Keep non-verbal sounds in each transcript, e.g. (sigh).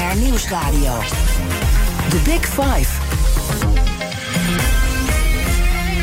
BNR Nieuwsradio. The Big Five.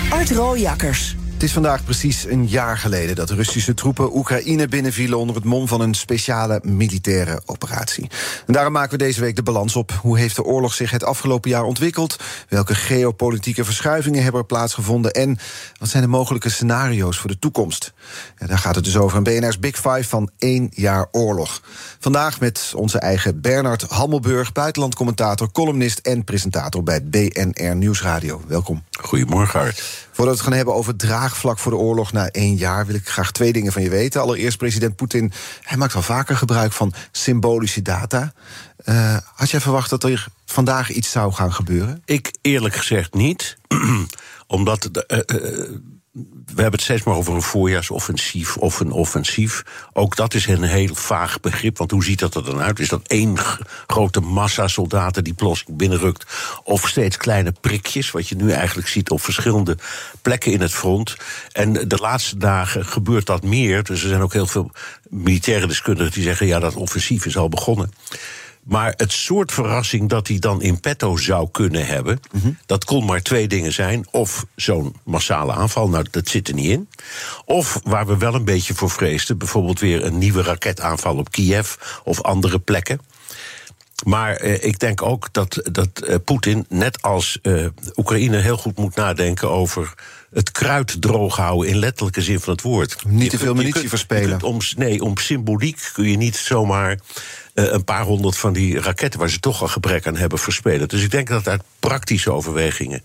Art Rooijakkers. Het is vandaag precies een jaar geleden dat Russische troepen Oekraïne binnenvielen onder het mom van een speciale militaire operatie. En daarom maken we deze week de balans op. Hoe heeft de oorlog zich het afgelopen jaar ontwikkeld? Welke geopolitieke verschuivingen hebben er plaatsgevonden? En wat zijn de mogelijke scenario's voor de toekomst? Ja, daar gaat het dus over een BNR's Big Five van één jaar oorlog. Vandaag met onze eigen Bernard Hammelburg, buitenlandcommentator, columnist en presentator bij BNR Nieuwsradio. Welkom. Goedemorgen, Art. Voordat we het gaan hebben over draagvlak voor de oorlog na één jaar, wil ik graag twee dingen van je weten. Allereerst, president Poetin, hij maakt wel vaker gebruik van symbolische data. Uh, had jij verwacht dat er vandaag iets zou gaan gebeuren? Ik eerlijk gezegd niet. (clears throat) Omdat de, uh, uh, we hebben het steeds maar over een voorjaarsoffensief of een offensief. Ook dat is een heel vaag begrip, want hoe ziet dat er dan uit? Is dat één grote massa soldaten die plotseling binnenrukt? Of steeds kleine prikjes, wat je nu eigenlijk ziet op verschillende plekken in het front? En de laatste dagen gebeurt dat meer. Dus er zijn ook heel veel militaire deskundigen die zeggen: ja, dat offensief is al begonnen. Maar het soort verrassing dat hij dan in petto zou kunnen hebben, dat kon maar twee dingen zijn. Of zo'n massale aanval, nou dat zit er niet in. Of waar we wel een beetje voor vreesden, bijvoorbeeld weer een nieuwe raketaanval op Kiev of andere plekken. Maar eh, ik denk ook dat, dat eh, Poetin, net als eh, Oekraïne, heel goed moet nadenken over het kruid droog houden in letterlijke zin van het woord. Niet te veel munitie verspelen. Om, nee, om symboliek kun je niet zomaar een paar honderd van die raketten, waar ze toch al gebrek aan hebben, verspelen. Dus ik denk dat uit praktische overwegingen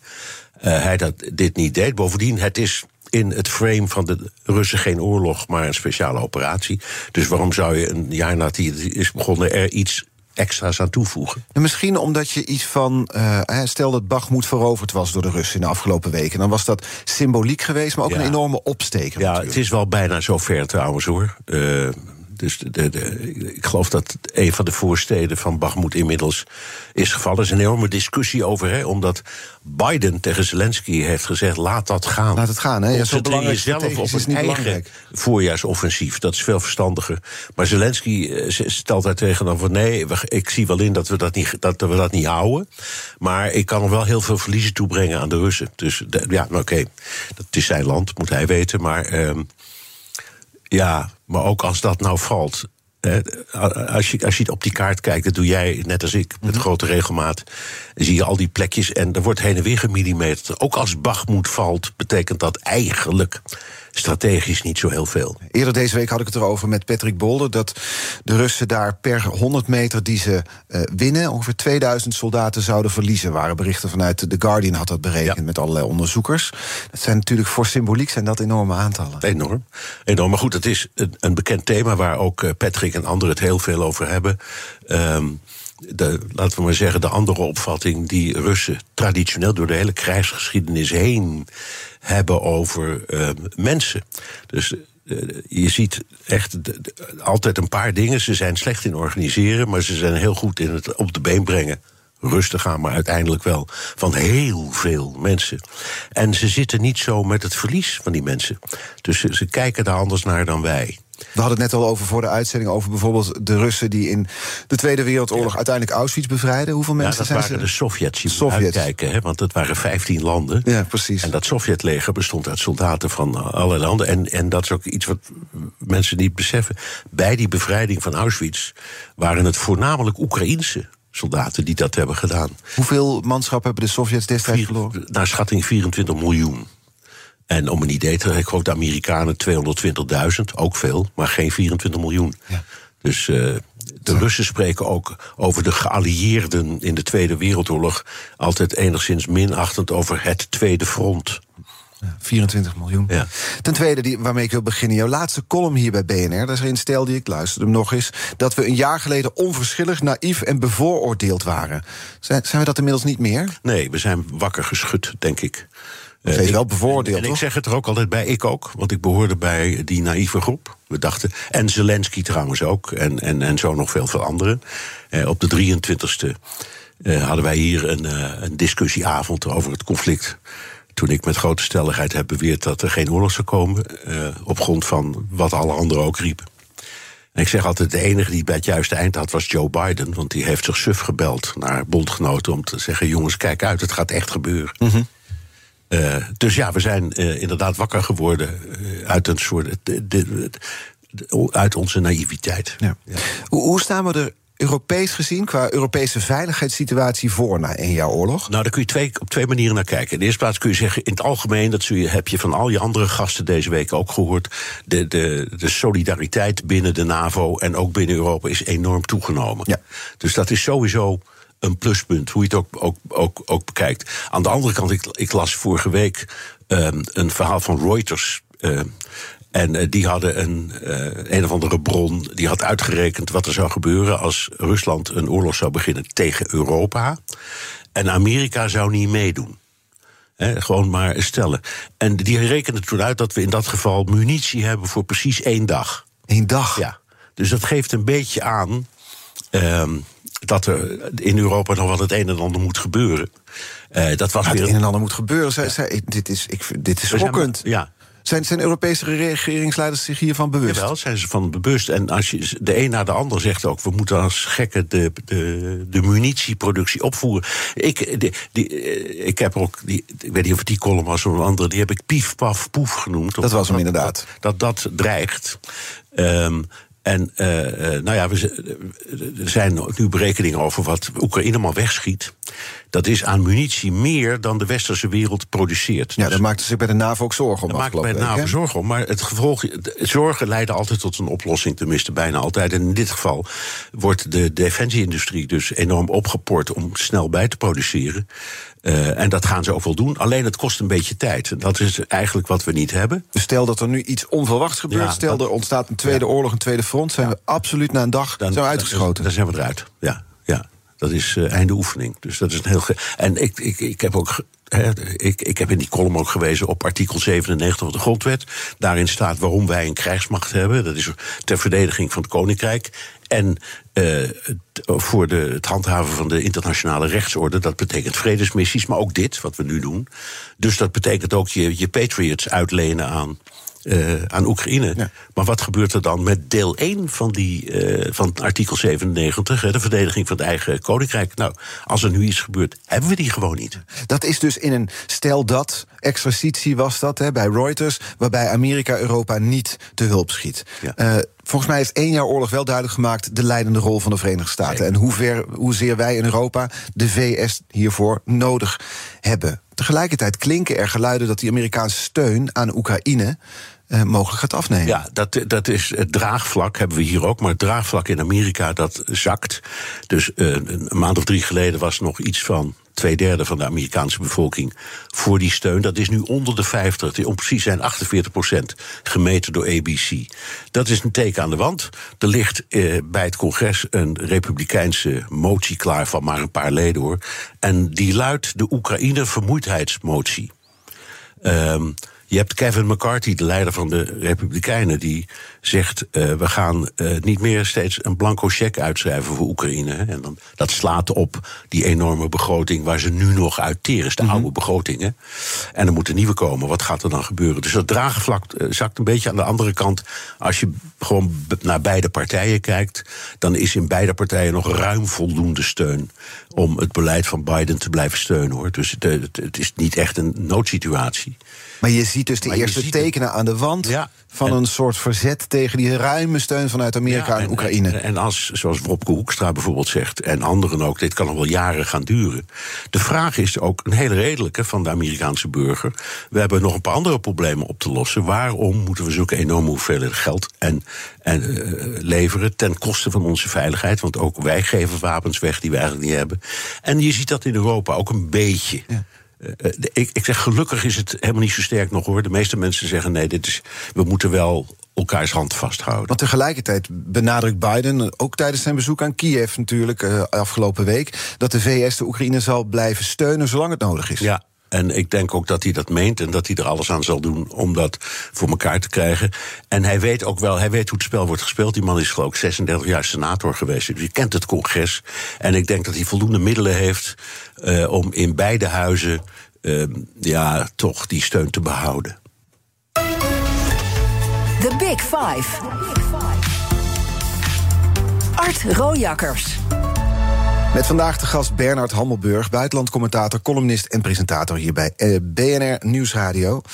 uh, hij dat, dit niet deed. Bovendien, het is in het frame van de Russen geen oorlog, maar een speciale operatie. Dus waarom zou je een jaar nadat hij is begonnen er iets extra's aan toevoegen. En misschien omdat je iets van. Uh, stel dat Bagmoed veroverd was door de Russen in de afgelopen weken. Dan was dat symboliek geweest, maar ook ja. een enorme opsteker. Ja, natuurlijk. het is wel bijna zover trouwens hoor. Uh, dus de, de, ik geloof dat een van de voorsteden van Bagmoed inmiddels is gevallen. Er is een enorme discussie over, hè, omdat Biden tegen Zelensky heeft gezegd: laat dat gaan. Laat het gaan, hè? Ja, zo belangrijk zelf op een eigen belangrijk. voorjaarsoffensief. Dat is veel verstandiger. Maar Zelensky stelt daar tegenover: nee, ik zie wel in dat we dat niet, dat we dat niet houden. Maar ik kan er wel heel veel verliezen toebrengen aan de Russen. Dus ja, oké, okay, dat is zijn land, moet hij weten. Maar. Um, ja, maar ook als dat nou valt. als, je, als je op die kaart kijkt, dat doe jij net als ik, met mm -hmm. grote regelmaat. Zie je al die plekjes en er wordt heen en weer gemillimeterd. Ook als Bagmoed valt, betekent dat eigenlijk strategisch niet zo heel veel. Eerder deze week had ik het erover met Patrick Bolder... dat de Russen daar per 100 meter die ze uh, winnen... ongeveer 2000 soldaten zouden verliezen. waren berichten vanuit The Guardian had dat berekend ja. met allerlei onderzoekers. Dat zijn natuurlijk voor symboliek zijn dat enorme aantallen. Enorm. Enorm. Maar goed, het is een, een bekend thema... waar ook uh, Patrick en anderen het heel veel over hebben... Um, de, laten we maar zeggen, de andere opvatting die Russen traditioneel door de hele krijgsgeschiedenis heen hebben over uh, mensen. Dus uh, je ziet echt altijd een paar dingen. Ze zijn slecht in organiseren, maar ze zijn heel goed in het op de been brengen. Rustig aan, maar uiteindelijk wel van heel veel mensen. En ze zitten niet zo met het verlies van die mensen. Dus ze, ze kijken daar anders naar dan wij. We hadden het net al over voor de uitzending over bijvoorbeeld de Russen die in de Tweede Wereldoorlog ja. uiteindelijk Auschwitz bevrijden. Hoeveel mensen ja, dat zijn waren ze? de Sovjets. Je Sovjets. uitkijken, hè, want het waren 15 landen. Ja, precies. En dat Sovjetleger bestond uit soldaten van allerlei landen. En, en dat is ook iets wat mensen niet beseffen. Bij die bevrijding van Auschwitz waren het voornamelijk Oekraïense soldaten die dat hebben gedaan. Hoeveel manschap hebben de Sovjets destijds verloren? Naar schatting 24 miljoen. En om een idee te ik geloof de Amerikanen 220.000, ook veel, maar geen 24 miljoen. Ja. Dus uh, de Russen spreken ook over de geallieerden in de Tweede Wereldoorlog altijd enigszins minachtend over het Tweede Front. Ja, 24 miljoen. Ja. Ten tweede, die, waarmee ik wil beginnen. Jouw laatste column hier bij BNR, daarin stelde je, ik luisterde hem nog eens... dat we een jaar geleden onverschillig, naïef en bevooroordeeld waren. Zijn, zijn we dat inmiddels niet meer? Nee, we zijn wakker geschud, denk ik. Nog steeds wel bevoordeeld, en, en ik zeg het er ook altijd bij, ik ook. Want ik behoorde bij die naïeve groep. We dachten, en Zelensky trouwens ook. En, en, en zo nog veel, veel anderen. Eh, op de 23e eh, hadden wij hier een, uh, een discussieavond over het conflict. Toen ik met grote stelligheid heb beweerd dat er geen oorlog zou komen. Uh, op grond van wat alle anderen ook riepen. En ik zeg altijd, de enige die bij het juiste eind had was Joe Biden. Want die heeft zich suf gebeld naar bondgenoten om te zeggen: jongens, kijk uit, het gaat echt gebeuren. Uh, dus ja, we zijn uh, inderdaad wakker geworden uh, uit een soort. De, de, de, uit onze naïviteit. Ja. Ja. Hoe, hoe, staan we er Europees gezien, qua Europese veiligheidssituatie voor na één jaar oorlog? Nou, daar kun je twee, op twee manieren naar kijken. In de eerste plaats kun je zeggen, in het algemeen, dat je, heb je van al je andere gasten deze week ook gehoord. De, de, de solidariteit binnen de NAVO en ook binnen Europa is enorm toegenomen. Ja. Dus dat is sowieso een pluspunt, hoe je het ook, ook, ook, ook bekijkt. Aan de andere kant, ik, ik las vorige week um, een verhaal van Reuters. Uh, en uh, die hadden een, uh, een of andere bron, die had uitgerekend wat er zou gebeuren als Rusland een oorlog zou beginnen tegen Europa. En Amerika zou niet meedoen. He, gewoon maar stellen. En die rekende toen uit dat we in dat geval munitie hebben voor precies één dag. Eén dag? Ja. Dus dat geeft een beetje aan. Um, dat er in Europa nog wel het een en ander moet gebeuren. Uh, dat was ja, weer het een en ander moet gebeuren. Zij, zij, dit is, ik, dit is schokkend. Ja. Zijn, zijn Europese regeringsleiders zich hiervan bewust? Jawel, zijn ze van bewust. En als je de een na de ander zegt ook... we moeten als gekken de, de, de munitieproductie opvoeren. Ik, die, die, ik heb ook, die, ik weet niet of het die column was of een andere... die heb ik pief, paf, poef genoemd. Dat was hem inderdaad. Dat dat, dat dreigt. Um, en uh, nou ja, we, er zijn nu berekeningen over wat Oekraïne maar wegschiet. Dat is aan munitie meer dan de westerse wereld produceert. Ja, dus, daar maakte zich bij de NAVO ook zorgen om. Daar maakt bij de NAVO zorgen om. Maar het gevolg, zorgen leiden altijd tot een oplossing, tenminste bijna altijd. En in dit geval wordt de defensieindustrie dus enorm opgeport om snel bij te produceren. Uh, en dat gaan ze ook wel doen. Alleen het kost een beetje tijd. Dat is eigenlijk wat we niet hebben. Dus stel dat er nu iets onverwachts gebeurt. Ja, stel dat, er ontstaat een tweede ja. oorlog, een tweede front. Zijn we absoluut na een dag dan, zijn we uitgeschoten. Dan zijn we eruit. Ja, ja. Dat is uh, einde oefening. Dus dat is een heel. En ik, ik, ik heb ook ik, ik heb in die column ook gewezen op artikel 97 van de Grondwet. Daarin staat waarom wij een krijgsmacht hebben. Dat is ter verdediging van het Koninkrijk. En uh, voor de, het handhaven van de internationale rechtsorde. Dat betekent vredesmissies, maar ook dit, wat we nu doen. Dus dat betekent ook je, je Patriots uitlenen aan uh, aan Oekraïne. Ja. Maar wat gebeurt er dan met deel 1 van, die, uh, van artikel 97, de verdediging van het eigen koninkrijk? Nou, als er nu iets gebeurt, hebben we die gewoon niet. Dat is dus in een stel dat exercitie was dat hè, bij Reuters, waarbij Amerika Europa niet te hulp schiet. Ja. Uh, Volgens mij heeft één jaar oorlog wel duidelijk gemaakt de leidende rol van de Verenigde Staten. Zeker. En hoe ver, hoezeer wij in Europa de VS hiervoor nodig hebben. Tegelijkertijd klinken er geluiden dat die Amerikaanse steun aan Oekraïne uh, mogelijk gaat afnemen. Ja, dat, dat is het draagvlak, hebben we hier ook. Maar het draagvlak in Amerika, dat zakt. Dus uh, een maand of drie geleden was nog iets van twee derde van de Amerikaanse bevolking voor die steun. Dat is nu onder de 50, om precies zijn 48 procent gemeten door ABC. Dat is een teken aan de wand. Er ligt eh, bij het congres een republikeinse motie klaar van maar een paar leden hoor. En die luidt de Oekraïne-vermoeidheidsmotie. Um, je hebt Kevin McCarthy, de leider van de Republikeinen, die zegt: uh, we gaan uh, niet meer steeds een blanco cheque uitschrijven voor Oekraïne. En dan, dat slaat op die enorme begroting waar ze nu nog uit teren, is de mm -hmm. oude begrotingen. En er moeten nieuwe komen. Wat gaat er dan gebeuren? Dus dat draagvlak uh, zakt een beetje aan de andere kant. Als je gewoon naar beide partijen kijkt, dan is in beide partijen nog ruim voldoende steun om het beleid van Biden te blijven steunen hoor. Dus het, het, het is niet echt een noodsituatie. Maar je ziet dus de maar eerste tekenen het. aan de wand ja, van en, een soort verzet tegen die ruime steun vanuit Amerika ja, en, en, Oekraïne. En, en, als, zoals Wopke Hoekstra bijvoorbeeld zegt, en anderen ook, dit kan nog wel jaren gaan duren. De vraag is ook een hele redelijke van de Amerikaanse burger. We hebben nog een paar andere problemen op te lossen. Waarom moeten we zulke enorme hoeveelheden geld en, en uh, leveren ten koste van onze veiligheid? Want ook wij geven wapens weg die we eigenlijk niet hebben. En je ziet dat in Europa ook een beetje. Ja. Uh, ik, ik zeg gelukkig is het helemaal niet zo sterk nog hoor. De meeste mensen zeggen nee, dit is, we moeten wel elkaars hand vasthouden. Want tegelijkertijd benadrukt Biden, ook tijdens zijn bezoek aan Kiev natuurlijk uh, afgelopen week, dat de VS de Oekraïne zal blijven steunen zolang het nodig is. Ja, en ik denk ook dat hij dat meent en dat hij er alles aan zal doen om dat voor elkaar te krijgen. En hij weet ook wel, hij weet hoe het spel wordt gespeeld. Die man is geloof ik 36 jaar senator geweest. Dus hij kent het congres. En ik denk dat hij voldoende middelen heeft uh, om in beide huizen uh, ja, toch die steun te behouden. The Big Five. Art Rojakkers. Met vandaag de gast Bernard Hammelburg, buitenlandcommentator, columnist en presentator hier bij eh, BNR Nieuwsradio. Laten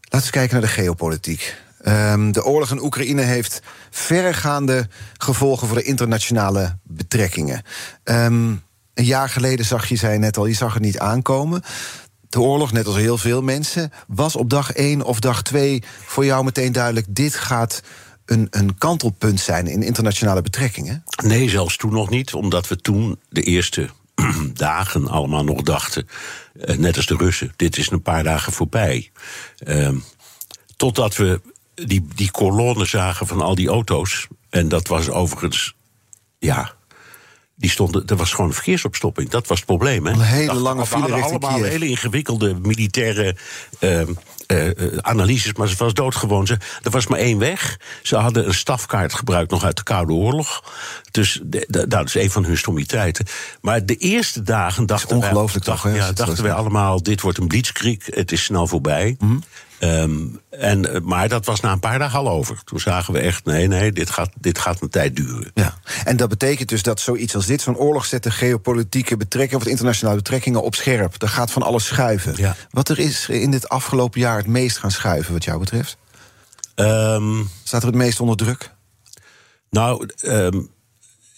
we eens kijken naar de geopolitiek. Um, de oorlog in Oekraïne heeft verregaande gevolgen voor de internationale betrekkingen. Um, een jaar geleden zag je, zei net al, je zag het niet aankomen. De oorlog, net als heel veel mensen, was op dag 1 of dag 2 voor jou meteen duidelijk: dit gaat een, een kantelpunt zijn in internationale betrekkingen? Nee, zelfs toen nog niet, omdat we toen de eerste (clears throat) dagen allemaal nog dachten, eh, net als de Russen, dit is een paar dagen voorbij. Uh, totdat we die, die kolonne zagen van al die auto's. En dat was overigens, ja, die stonden, er was gewoon een verkeersopstopping. Dat was het probleem. Hè? Een hele lange file We hadden allemaal hele ingewikkelde militaire uh, uh, analyses, maar ze was doodgewoon. Ze, er was maar één weg. Ze hadden een stafkaart gebruikt nog uit de Koude Oorlog. Dus de, de, dat is een van hun stommiteiten. Maar de eerste dagen dachten ongelooflijk wij, toch, ja, dachten wij allemaal: dit wordt een blitzkrieg, het is snel voorbij. Mm -hmm. Um, en, maar dat was na een paar dagen al over. Toen zagen we echt, nee, nee, dit gaat, dit gaat een tijd duren. Ja. En dat betekent dus dat zoiets als dit, zo'n oorlog zet de geopolitieke betrekkingen... of internationale betrekkingen op scherp. Er gaat van alles schuiven. Ja. Wat er is in dit afgelopen jaar het meest gaan schuiven, wat jou betreft? Um, Staat er het meest onder druk? Nou, um,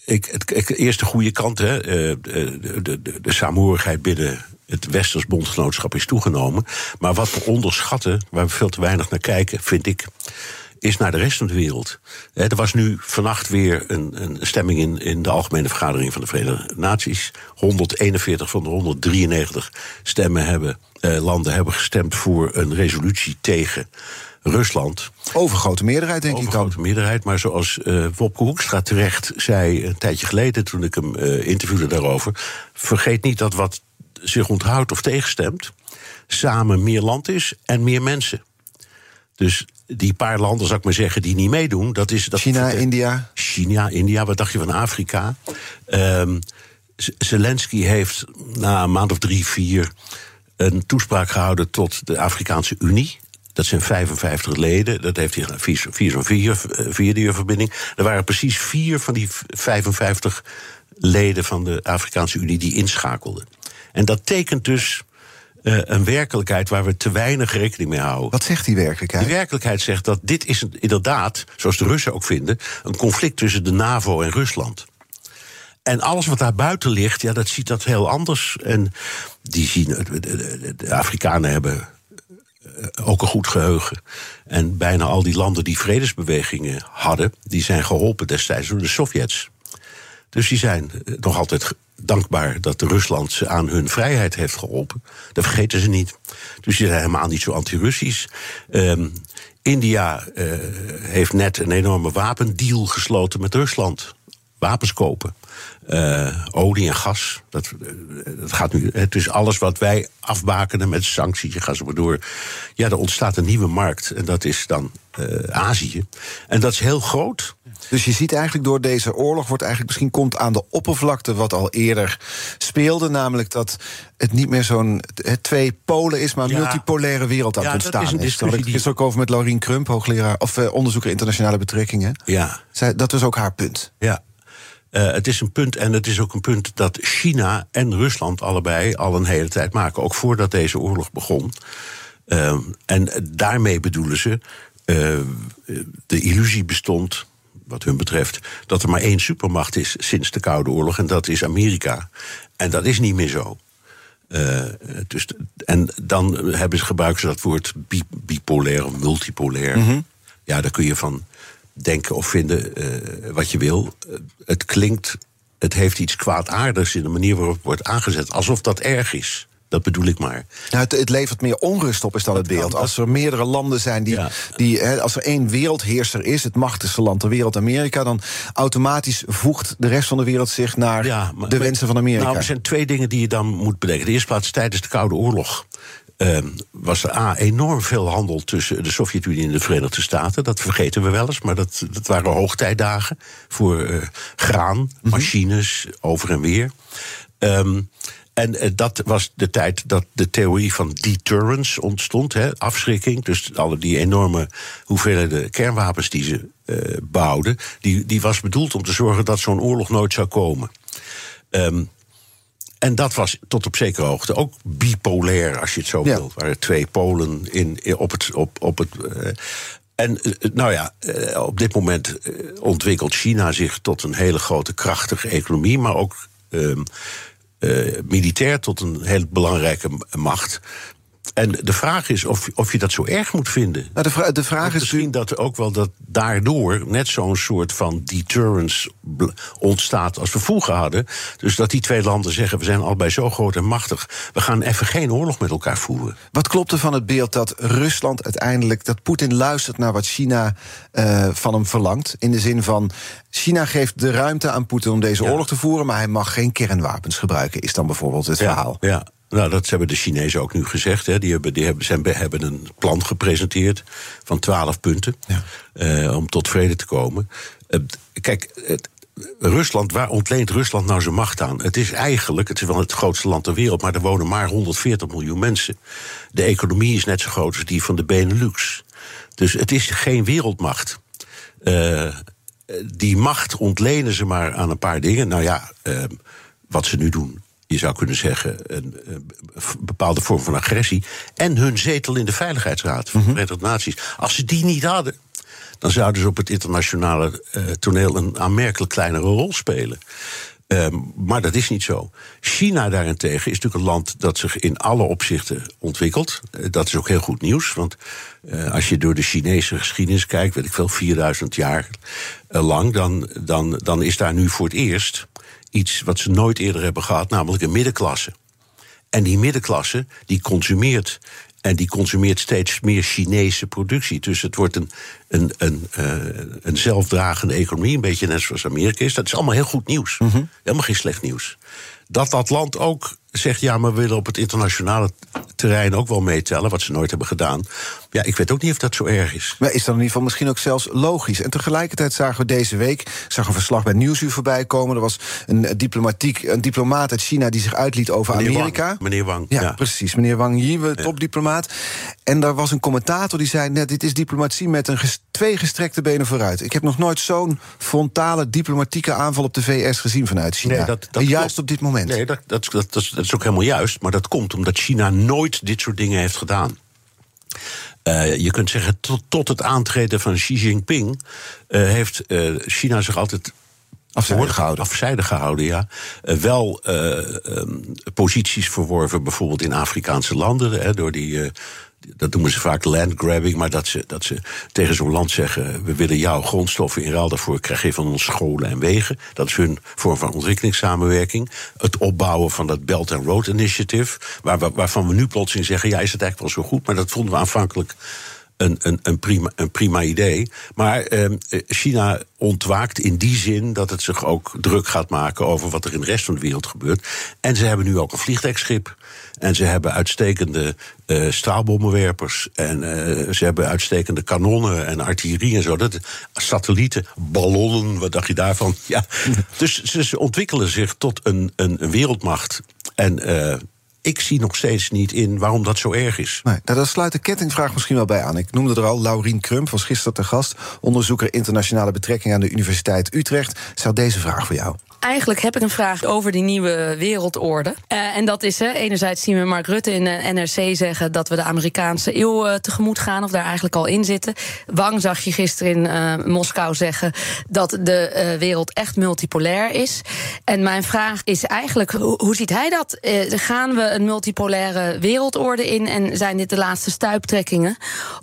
ik, het, ik, eerst de goede kant, hè. De, de, de, de saamhorigheid binnen het Westers bondgenootschap is toegenomen. Maar wat we onderschatten, waar we veel te weinig naar kijken, vind ik, is naar de rest van de wereld. Er was nu vannacht weer een, een stemming in, in de Algemene Vergadering van de Verenigde Naties. 141 van de 193 stemmen hebben, eh, landen hebben gestemd voor een resolutie tegen Rusland. Overgrote meerderheid, denk Overgrote ik dan. meerderheid, maar zoals uh, Wopke Hoekstra terecht zei een tijdje geleden toen ik hem uh, interviewde daarover. Vergeet niet dat wat zich onthoudt of tegenstemt, samen meer land is en meer mensen. Dus die paar landen, zou ik maar zeggen, die niet meedoen, dat is. Dat China, India. China, India, wat dacht je van Afrika? Um, Zelensky heeft na een maand of drie, vier een toespraak gehouden tot de Afrikaanse Unie. Dat zijn 55 leden. Dat heeft hij via, via zo'n vier, vierde verbinding. Er waren precies vier van die 55 leden van de Afrikaanse Unie die inschakelden. En dat tekent dus uh, een werkelijkheid waar we te weinig rekening mee houden. Wat zegt die werkelijkheid? Die werkelijkheid zegt dat dit is inderdaad, zoals de Russen ook vinden, een conflict tussen de NAVO en Rusland. En alles wat daar buiten ligt, ja, dat ziet dat heel anders. En die zien, de, de Afrikanen hebben ook een goed geheugen. En bijna al die landen die vredesbewegingen hadden, die zijn geholpen destijds door de Sovjets. Dus die zijn nog altijd dankbaar dat Rusland ze aan hun vrijheid heeft geholpen. Dat vergeten ze niet. Dus die zijn helemaal niet zo anti-Russisch. Um, India uh, heeft net een enorme wapendeal gesloten met Rusland. Wapens kopen. Uh, olie en gas. Dat, dat gaat nu. Het is alles wat wij afbakenen met sancties. Je gaat zo maar door. Ja, er ontstaat een nieuwe markt. En dat is dan uh, Azië. En dat is heel groot. Dus je ziet eigenlijk door deze oorlog wordt eigenlijk misschien komt aan de oppervlakte wat al eerder speelde, namelijk dat het niet meer zo'n twee polen is, maar een ja. multipolaire wereld aan ja, het ontstaan dat is. Een is. Daar ik ook over met Laurien Krump, hoogleraar of onderzoeker internationale betrekkingen. Ja. Zij, dat was ook haar punt. Ja. Uh, het is een punt, en het is ook een punt dat China en Rusland allebei al een hele tijd maken, ook voordat deze oorlog begon. Uh, en daarmee bedoelen ze. Uh, de illusie bestond, wat hun betreft, dat er maar één supermacht is sinds de Koude Oorlog, en dat is Amerika. En dat is niet meer zo. Uh, dus, en dan hebben ze, gebruiken ze dat woord bi bipolair of multipolair. Mm -hmm. Ja, daar kun je van denken of vinden uh, wat je wil. Uh, het klinkt, het heeft iets kwaadaardigs in de manier waarop het wordt aangezet, alsof dat erg is. Dat bedoel ik maar. Nou, het, het, levert meer onrust op, is dan het beeld. Als er meerdere landen zijn die. Ja. die als er één wereldheerser is, het machtigste land ter wereld, Amerika, dan automatisch voegt de rest van de wereld zich naar ja, maar, de wensen van Amerika. Nou, er zijn twee dingen die je dan moet bedenken. De eerste plaats, tijdens de Koude Oorlog. Uh, was er A, enorm veel handel tussen de Sovjet-Unie en de Verenigde Staten. Dat vergeten we wel eens, maar dat, dat waren hoogtijdagen voor uh, graan, machines, over en weer. Um, En eh, dat was de tijd dat de theorie van deterrence ontstond, hè, afschrikking. Dus alle die enorme hoeveelheden kernwapens die ze eh, bouwden, die, die was bedoeld om te zorgen dat zo'n oorlog nooit zou komen. Ehm, en dat was tot op zekere hoogte ook bipolair, als je het zo Ja. wilt. Er waren twee polen in, in- op het. Op, op het eh, en eh, nou ja, eh, op dit moment ontwikkelt China zich tot een hele grote, krachtige economie, maar ook ehm, eh, militair tot een heel belangrijke macht. En de vraag is of, of je dat zo erg moet vinden. Nou, de, vra- de vraag is Misschien dat ook wel dat daardoor net zo'n soort van deterrence ontstaat als we vroeger hadden. Dus dat die twee landen zeggen: we zijn allebei zo groot en machtig. We gaan even geen oorlog met elkaar voeren. Wat klopt er van het beeld dat Rusland uiteindelijk, dat Poetin luistert naar wat China eh, van hem verlangt? In de zin van, China geeft de ruimte aan Poetin om deze Ja. oorlog te voeren, maar hij mag geen kernwapens gebruiken, is dan bijvoorbeeld het verhaal. Ja, nou, dat hebben de Chinezen ook nu gezegd. Hè. Die, hebben, die hebben, zijn, hebben een plan gepresenteerd van twaalf punten Ja. eh, om tot vrede te komen. Eh, kijk, Rusland, waar ontleent Rusland nou zijn macht aan? Het is eigenlijk, het is wel het grootste land ter wereld, maar er wonen maar 140 miljoen mensen. De economie is net zo groot als die van de Benelux. Dus het is geen wereldmacht. Eh, die macht ontlenen ze maar aan een paar dingen. Nou ja, wat ze nu doen. Je zou kunnen zeggen, een, bepaalde vorm van agressie. En hun zetel in de Veiligheidsraad van de Verenigde Naties. Als ze die niet hadden, dan zouden ze op het internationale eh, toneel een aanmerkelijk kleinere rol spelen. Ehm, maar dat is niet zo. China daarentegen is natuurlijk een land dat zich in alle opzichten ontwikkelt. Eh, dat is ook heel goed nieuws. Want eh, als je door de Chinese geschiedenis kijkt, weet ik veel, 4000 jaar lang, dan, dan, dan is daar nu voor het eerst iets wat ze nooit eerder hebben gehad, namelijk een middenklasse. En die middenklasse die consumeert. En die consumeert steeds meer Chinese productie. Dus het wordt een, een, een, eh, een zelfdragende economie. Een beetje net zoals Amerika is. Dat is allemaal heel goed nieuws. Helemaal geen slecht nieuws. Dat dat land ook zegt: ja, maar we willen op het internationale terrein ook wel meetellen. Wat ze nooit hebben gedaan. Ja, ik weet ook niet of dat zo erg is. Maar is dan in ieder geval misschien ook zelfs logisch. En tegelijkertijd zagen we deze week, ik zag een verslag bij Nieuwsuur voorbij komen. Er was een, eh, diplomatiek, een diplomaat uit China die zich uitliet over Meneer Amerika. Wang, meneer Wang, Ja, ja. precies. Meneer Wang Yi, topdiplomaat. En daar was een commentator die zei net, dit is diplomatie met een ges- twee gestrekte benen vooruit. Ik heb nog nooit zo'n frontale diplomatieke aanval op de VS gezien vanuit China. Nee, dat- dat en juist op dit moment. Nee, dat, dat, dat is ook helemaal juist. Maar dat komt omdat China nooit dit soort dingen heeft gedaan. Eh, je kunt zeggen, tot, tot het aantreden van Xi Jinping eh, heeft eh, China zich altijd Afzijdig gehouden. Afzijdig gehouden, ja. Wel eh, ehm, posities verworven, bijvoorbeeld in Afrikaanse landen, hè, door die. Dat noemen ze vaak landgrabbing, maar dat ze, dat ze tegen zo'n land zeggen: we willen jouw grondstoffen in ruil daarvoor krijg je van ons scholen en wegen. Dat is hun vorm van ontwikkelingssamenwerking. Het opbouwen van dat Belt and Road Initiative, waar, waarvan we nu plotseling zeggen: ja, is het eigenlijk wel zo goed? Maar dat vonden we aanvankelijk een, een, een, prima, een prima idee. Maar ehm, eh, China ontwaakt in die zin dat het zich ook druk gaat maken over wat er in de rest van de wereld gebeurt. En ze hebben nu ook een vliegtuigschip. En ze hebben uitstekende eh, straalbommenwerpers. En eh, ze hebben uitstekende kanonnen en artillerie en zo. Dat, satellieten, ballonnen, wat dacht je daarvan? (laughs) Ja. (laughs) Dus ze, ontwikkelen zich tot een, een, een wereldmacht. En ik zie nog steeds niet in waarom dat zo erg is. Nee, nou, daar sluit de kettingvraag misschien wel bij aan. Ik noemde er al, Laurien Krump was gisteren te gast... onderzoeker internationale betrekkingen aan de Universiteit Utrecht. Had deze vraag voor jou. Eigenlijk heb ik een vraag over die nieuwe wereldorde. Eh, en dat is, enerzijds zien we Mark Rutte in de NRC zeggen... dat we de Amerikaanse eeuw eh, tegemoet gaan, of daar eigenlijk al in zitten. Wang zag je gisteren in eh, Moskou zeggen... dat de eh, wereld echt multipolair is. En mijn vraag is eigenlijk, hoe, ziet hij dat? Eh, gaan we een multipolaire wereldorde in... en zijn dit de laatste stuiptrekkingen?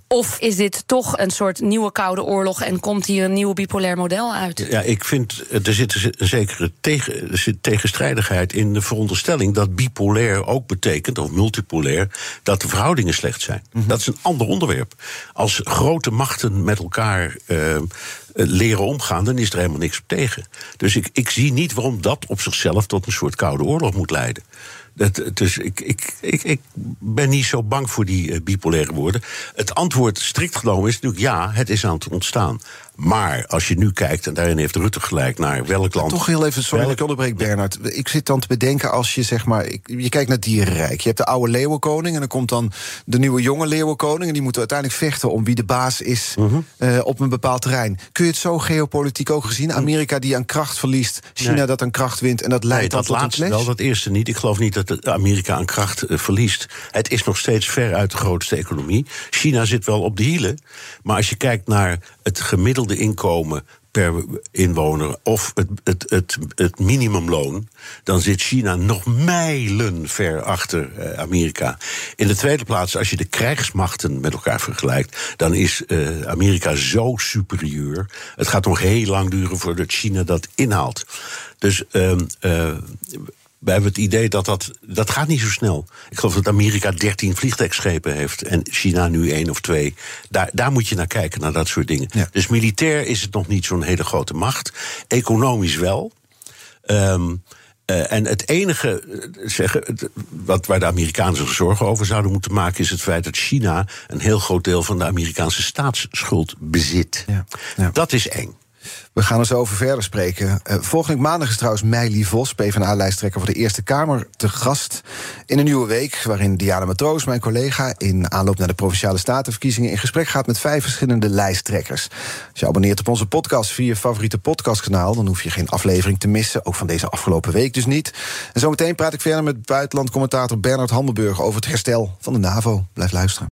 Of is dit toch een soort nieuwe koude oorlog... en komt hier een nieuw bipolair model uit? Ja, ik vind, eh, er zit een zekere tegen, er zit tegenstrijdigheid in de veronderstelling dat bipolair ook betekent, of multipolair, dat de verhoudingen slecht zijn. Dat is een ander onderwerp. Als grote machten met elkaar eh, eh, leren omgaan, dan is er helemaal niks op tegen. Dus ik, ik zie niet waarom dat op zichzelf tot een soort koude oorlog moet leiden. Dat, dus ik, ik, ik, ik ben niet zo bang voor die uh, bipolaire woorden. Het antwoord strikt genomen is natuurlijk ja, het is aan het ontstaan. Maar als je nu kijkt, en daarin heeft Rutte gelijk naar welk land. Toch heel even, sorry welk... ik onderbreek, Bernard. Ik zit dan te bedenken als je zeg maar. Je kijkt naar dierenrijk. Je hebt de oude leeuwenkoning en dan komt dan de nieuwe jonge leeuwenkoning. En die moeten uiteindelijk vechten om wie de baas is uh -huh. uh, op een bepaald terrein. Kun je het zo geopolitiek ook gezien? Amerika die aan kracht verliest, China nee. dat aan kracht wint. En dat leidt nee, dat tot laatste wel, dat eerste niet. Ik geloof niet dat Amerika aan kracht uh, verliest. Het is nog steeds ver uit de grootste economie. China zit wel op de hielen. Maar als je kijkt naar het gemiddelde inkomen per inwoner of het, het, het, minimumloon, dan zit China nog mijlen ver achter Amerika. In de tweede plaats, als je de krijgsmachten met elkaar vergelijkt, dan is uh, Amerika zo superieur. Het gaat nog heel lang duren voordat China dat inhaalt. Dus uh, uh, we hebben het idee dat dat. Dat gaat niet zo snel. Ik geloof dat Amerika 13 vliegtuigschepen heeft. En China nu één of twee. Daar, daar moet je naar kijken, naar dat soort dingen. Ja. Dus militair is het nog niet zo'n hele grote macht. Economisch wel. Um, uh, en het enige zeggen, wat, waar de Amerikanen zich zorgen over zouden moeten maken, is het feit dat China een heel groot deel van de Amerikaanse staatsschuld bezit. Ja, ja. Dat is eng. We gaan er zo over verder spreken. Uh, volgende maandag is trouwens Meili Vos, PvdA-lijsttrekker voor de Eerste Kamer, te gast in een nieuwe week. Waarin Diana Matroos, mijn collega, in aanloop naar de provinciale statenverkiezingen in gesprek gaat met vijf verschillende lijsttrekkers. Als je abonneert op onze podcast via je favoriete podcastkanaal, dan hoef je geen aflevering te missen. Ook van deze afgelopen week dus niet. En zometeen praat ik verder met buitenlandcommentator Bernard Hammelburg over het herstel van de NAVO. Blijf luisteren.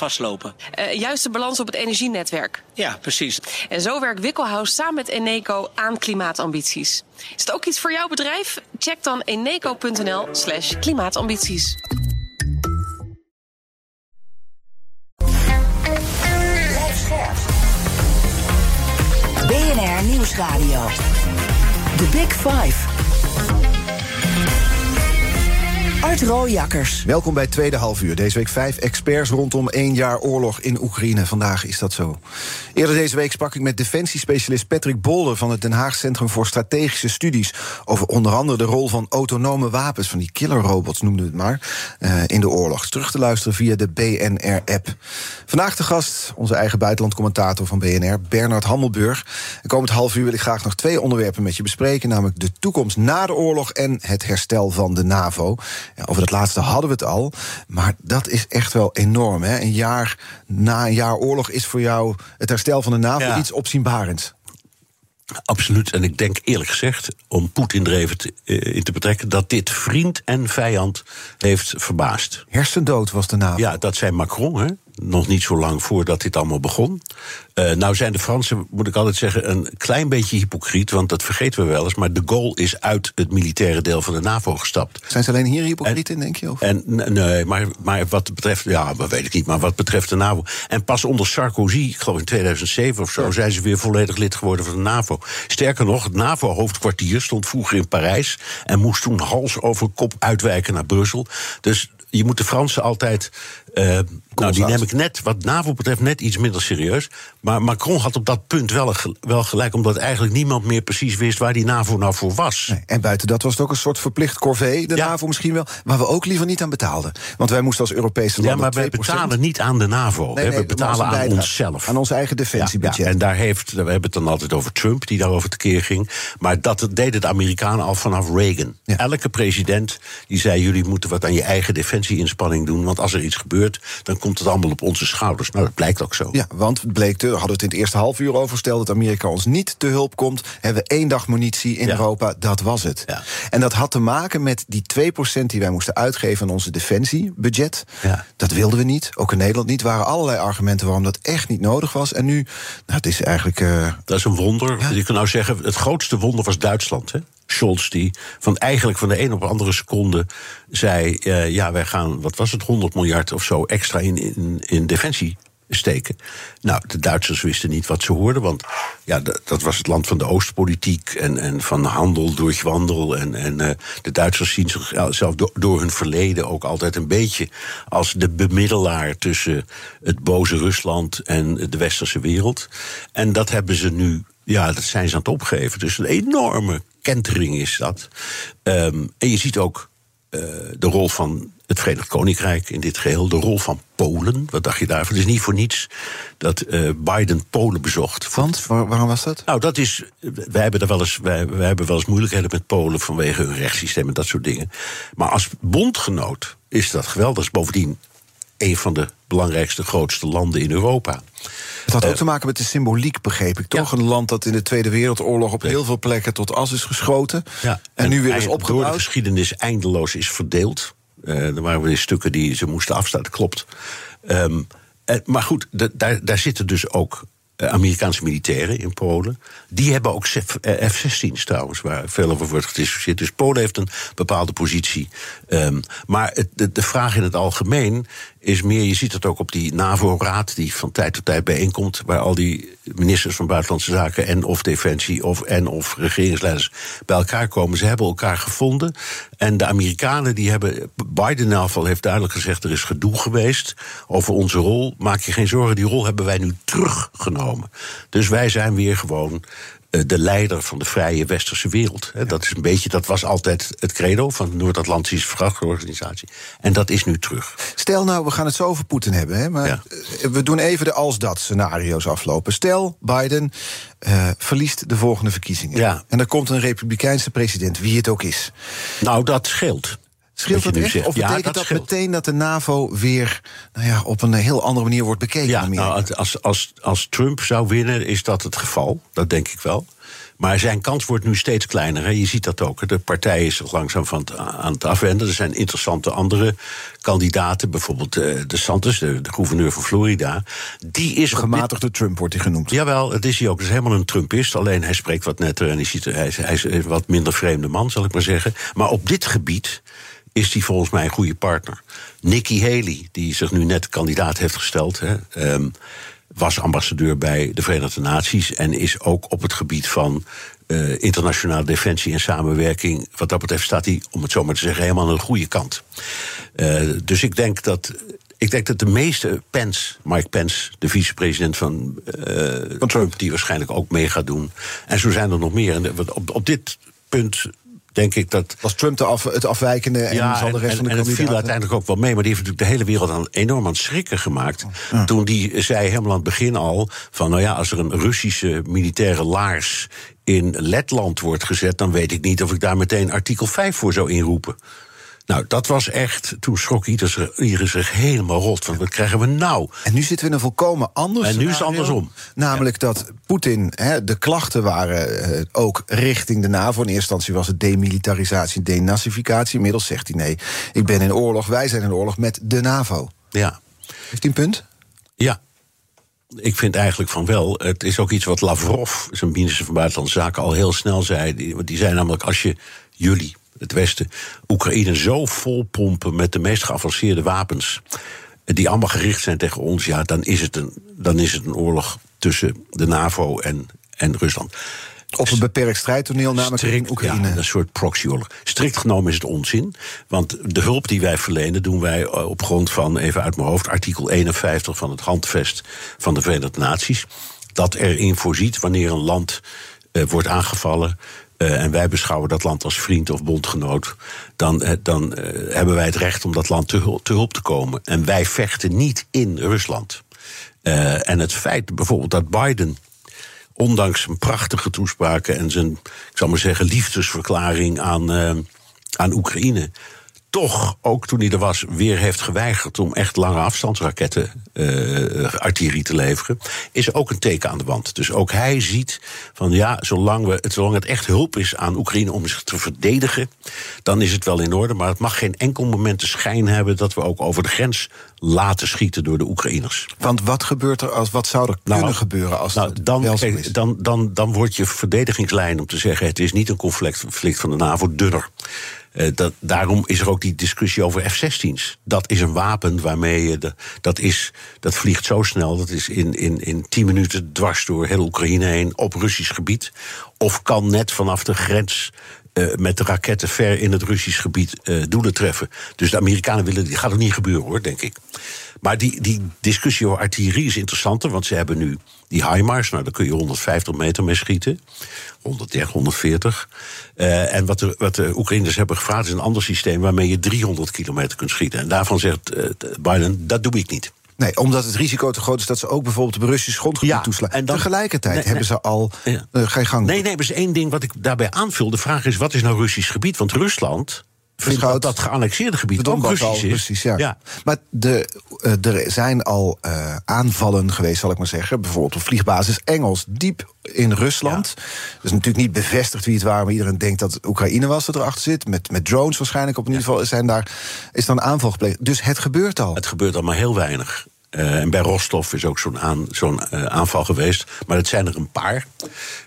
vastlopen. Uh, juist de balans op het energienetwerk. Ja, precies. En zo werkt Wikkelhuis samen met Eneco aan klimaatambities. Is het ook iets voor jouw bedrijf? Check dan eneco.nl slash klimaatambities. BNR Nieuwsradio. The Big Five. Art Rooijakkers. Welkom bij Tweede Half Uur. Deze week vijf experts rondom één jaar oorlog in Oekraïne. Vandaag is dat zo. Eerder deze week sprak ik met defensiespecialist Patrick Bolder... van het Den Haag Centrum voor Strategische Studies... over onder andere de rol van autonome wapens... van die killerrobots, noemden we het maar, uh, in de oorlog. Terug te luisteren via de BNR-app. Vandaag de gast, onze eigen buitenlandcommentator van BNR... Bernard Hammelburg. En komend half uur wil ik graag nog twee onderwerpen met je bespreken... namelijk de toekomst na de oorlog en het herstel van de NAVO... Ja, over dat laatste hadden we het al. Maar dat is echt wel enorm. Hè? Een jaar na een jaar oorlog is voor jou het herstel van de NAVO ja. iets opzienbarends. Absoluut. En ik denk eerlijk gezegd, om Poetin er even te, uh, in te betrekken, dat dit vriend en vijand heeft verbaasd. Hersendood was de naam. Ja, dat zei Macron, hè? Nog niet zo lang voordat dit allemaal begon. Uh, nou zijn de Fransen, moet ik altijd zeggen, een klein beetje hypocriet, want dat vergeten we wel eens. Maar de Gaulle is uit het militaire deel van de NAVO gestapt. Zijn ze alleen hier hypocriet in, denk je? Of? En, nee, maar, maar wat betreft, ja, dat weet ik niet, maar wat betreft de NAVO. En pas onder Sarkozy, ik geloof in 2007 of zo, ja. zijn ze weer volledig lid geworden van de NAVO. Sterker nog, het NAVO-hoofdkwartier stond vroeger in Parijs en moest toen hals over kop uitwijken naar Brussel. Dus je moet de Fransen altijd. Uh, nou, die neem ik net, wat NAVO betreft, net iets minder serieus. Maar Macron had op dat punt wel, wel gelijk, omdat eigenlijk niemand meer precies wist waar die NAVO nou voor was. Nee, en buiten dat was het ook een soort verplicht corvée, de ja. NAVO misschien wel, waar we ook liever niet aan betaalden. Want wij moesten als Europese landen. Ja, maar wij betalen niet aan de NAVO. Nee, nee, we betalen aan bijdrage, onszelf. Aan ons eigen defensiebudget. Ja, ja, en daar heeft, we hebben het dan altijd over Trump, die daarover tekeer ging. Maar dat deden de Amerikanen al vanaf Reagan. Elke president die zei: jullie moeten wat aan je eigen defensieinspanning doen. Want als er iets gebeurt, dan komt komt het allemaal op onze schouders. Nou, dat blijkt ook zo. Ja, want het bleek, te, hadden we het in het eerste half uur over gesteld... dat Amerika ons niet te hulp komt. Hebben we één dag munitie in Ja. Europa, dat was het. Ja. En dat had te maken met die 2% die wij moesten uitgeven... aan onze defensiebudget. Ja. Dat wilden we niet, ook in Nederland niet. Er waren allerlei argumenten waarom dat echt niet nodig was. En nu, nou, het is eigenlijk... eh, Dat is een wonder. Je kan nou zeggen, het grootste wonder was Duitsland. Hè? Scholz, die van eigenlijk van de een op de andere seconde zei... eh, ja, wij gaan, wat was het, 100 miljard of zo extra in, in, in defensie steken. Nou, de Duitsers wisten niet wat ze hoorden, want ja, dat, was het land van de Oostpolitiek en, en van handel durch wandel. En, en eh, de Duitsers zien zichzelf door, door hun verleden ook altijd een beetje als de bemiddelaar tussen het boze Rusland en de westerse wereld. En dat hebben ze nu, ja, dat zijn ze aan het opgeven. Dus een enorme kentering is dat. Ehm, en je ziet ook eh, de rol van het Verenigd Koninkrijk in dit geheel, de rol van Polen. Wat dacht je daarvan? Het is niet voor niets dat eh, Biden Polen bezocht. want, waar- waarom was dat? Nou, dat is. Wij hebben, er wel eens, wij, wij hebben wel eens moeilijkheden met Polen vanwege hun rechtssysteem en dat soort dingen. Maar als bondgenoot is dat geweldig. Bovendien een van de belangrijkste, grootste landen in Europa. Het had ook te maken met de symboliek, begreep ik. Toch een land dat in de Tweede Wereldoorlog... op heel veel plekken tot as is geschoten. En, nu weer is eigenlijk Door de opgebouwd. geschiedenis eindeloos is verdeeld. Eh, er waren weer stukken die ze moesten afstaan, dat klopt. Ehm, eh, maar goed, daar, daar zitten dus ook eh, Amerikaanse militairen in Polen. Die hebben ook F- eh, F-16's trouwens, waar veel over wordt gediscussieerd. Dus Polen heeft een bepaalde positie. Ehm, maar het, de, de vraag in het algemeen is meer, je ziet het ook op die NAVO-raad... die van tijd tot tijd bijeenkomt... waar al die ministers van Buitenlandse Zaken en of Defensie... Of, en of regeringsleiders bij elkaar komen. Ze hebben elkaar gevonden. En de Amerikanen die hebben... Biden in heeft duidelijk gezegd... er is gedoe geweest over onze rol. Maak je geen zorgen, die rol hebben wij nu teruggenomen. Dus wij zijn weer gewoon de leider van de vrije westerse wereld. Dat is een beetje, dat was altijd het credo van de Noord-Atlantische Verdragsorganisatie. En dat is nu terug. Stel nou, we gaan het zo over Poetin hebben, hè, maar Ja. eh, we doen even de als-dat-scenario's aflopen. Stel, Biden eh, verliest de volgende verkiezingen. Ja. En er komt een republikeinse president, wie het ook is. Nou, dat scheelt. Scheelt dat nu echt? zegt. Of Ja, betekent dat meteen dat de NAVO weer nou ja, op een heel andere manier wordt bekeken? Ja, nou, als, als, als Trump zou winnen, is dat het geval. Dat denk ik wel. Maar zijn kans wordt nu steeds kleiner. Hè. Je ziet dat ook. De partij is zich langzaam van het, aan het afwenden. Er zijn interessante andere kandidaten. Bijvoorbeeld eh, de Santos, de, de gouverneur van Florida. Die is dit- gematigde Trump wordt hij genoemd. Jawel, het is hij ook. Het is helemaal een Trumpist. Alleen hij spreekt wat netter en hij, ziet, hij, is, hij is een wat minder vreemde man, zal ik maar zeggen. Maar op dit gebied is hij volgens mij een goede partner. Nikki Haley, die zich nu net kandidaat heeft gesteld, hè, ehm, was ambassadeur bij de Verenigde Naties en is ook op het gebied van eh, internationale defensie en samenwerking. Wat dat betreft staat hij, om het zo maar te zeggen, helemaal aan de goede kant. Eh, dus ik denk dat. Ik denk dat de meeste Pence, Mike Pence, de vicepresident van, eh, Van Trump. die waarschijnlijk ook mee gaat doen. En zo zijn er nog meer. En op, op dit punt denk ik dat Was Trump de af, het afwijkende en ja, zal de rest en, van de en viel uiteindelijk ook wel mee. Maar die heeft natuurlijk de hele wereld aan, enorm aan het schrikken gemaakt. Toen die zei helemaal aan het begin al... van nou ja, als er een Russische militaire laars in Letland wordt gezet... dan weet ik niet of ik daar meteen artikel 5 voor zou inroepen. Nou, dat was echt... Toen schrok ieder zich, helemaal rot. Van wat krijgen we nou? En nu zitten we in een volkomen anders En nu is het andersom. Namelijk dat Poetin, hè, de klachten waren eh, ook richting de NAVO. In eerste instantie was het demilitarisatie, denazificatie. Inmiddels zegt hij nee, ik ben in oorlog, wij zijn in oorlog met de NAVO. Ja, Heeft hij een punt? Ja. Ik vind eigenlijk van wel. Het is ook iets wat Lavrov, zijn minister van Buitenlandse Zaken, al heel snel zei. Die, want die zei namelijk: als je jullie, het Westen, Oekraïne zo vol pompen met de meest geavanceerde wapens. die allemaal gericht zijn tegen ons, ja, dan is het een, dan is het een oorlog tussen de NAVO en, en Rusland. Op een beperkt strijdtoneel, namelijk in Oekraïne. Ja, een soort proxyoorlog. Strikt genomen is het onzin. Want de hulp die wij verlenen, doen wij eh, op grond van, even uit mijn hoofd, artikel 51 van het handvest van de Verenigde Naties. Dat erin voorziet wanneer een land eh, wordt aangevallen. Eh, en wij beschouwen dat land als vriend of bondgenoot. dan, eh, dan eh, hebben wij het recht om dat land te, hul- te hulp te komen. En wij vechten niet in Rusland. En het feit bijvoorbeeld dat Biden ondanks zijn prachtige toespraken en zijn, ik zal maar zeggen, liefdesverklaring aan, aan Oekraïne, toch, ook toen hij er was, weer heeft geweigerd om echt lange afstandsraketten uh, artillerie te leveren, is ook een teken aan de wand. Dus ook hij ziet van ja, zolang, we, zolang het echt hulp is aan Oekraïne om zich te verdedigen, dan is het wel in orde. Maar het mag geen enkel moment de schijn hebben dat we ook over de grens laten schieten door de Oekraïners. Want wat gebeurt er als wat zou er Nou, kunnen gebeuren als nou, het dan, kijk, dan, dan, dan wordt je verdedigingslijn om te zeggen: het is niet een conflict, conflict van de NAVO dunner. Eh, dat, daarom is er ook die discussie over F-16's. Dat is een wapen waarmee je. Dat, is, dat vliegt zo snel. Dat is in, in, in 10 minuten dwars door heel Oekraïne heen op Russisch gebied. Of kan net vanaf de grens. eh, met de raketten ver in het Russisch gebied eh, doelen treffen. Dus de Amerikanen willen. Die gaat ook niet gebeuren hoor, denk ik. Maar die, die discussie over artillerie is interessanter, want ze hebben nu die HIMARS. Nou, daar kun je 150 meter mee schieten. 130, 140. Eh, en wat de, wat de Oekraïners hebben gevraagd is een ander systeem waarmee je 300 kilometer kunt schieten. En daarvan zegt eh, Biden: dat doe ik niet. Nee, omdat het risico te groot is dat ze ook bijvoorbeeld op Russisch grondgebied Ja, toeslaan. en dan- Tegelijkertijd Nee, hebben nee. ze al. Ja. eh, je gang. Nee, nee, maar is één ding wat ik daarbij aanvul. De vraag is: wat is nou Russisch gebied? Want Rusland. Dat dat geannexeerde gebied ook Russisch al is. Russisch, ja. Maar de, eh, er zijn al eh, aanvallen geweest, zal ik maar zeggen. Bijvoorbeeld op vliegbasis Engels, diep in Rusland. Dat is natuurlijk niet bevestigd wie het waren, maar iedereen denkt dat het Oekraïne was dat erachter zit. Met, met drones waarschijnlijk. Op in ieder geval zijn daar, is dan een aanval gepleegd. Dus het gebeurt al. Het gebeurt allemaal heel weinig. Eh, en bij Rostov is ook zo'n aan, eh, aanval geweest. Maar het zijn er een paar.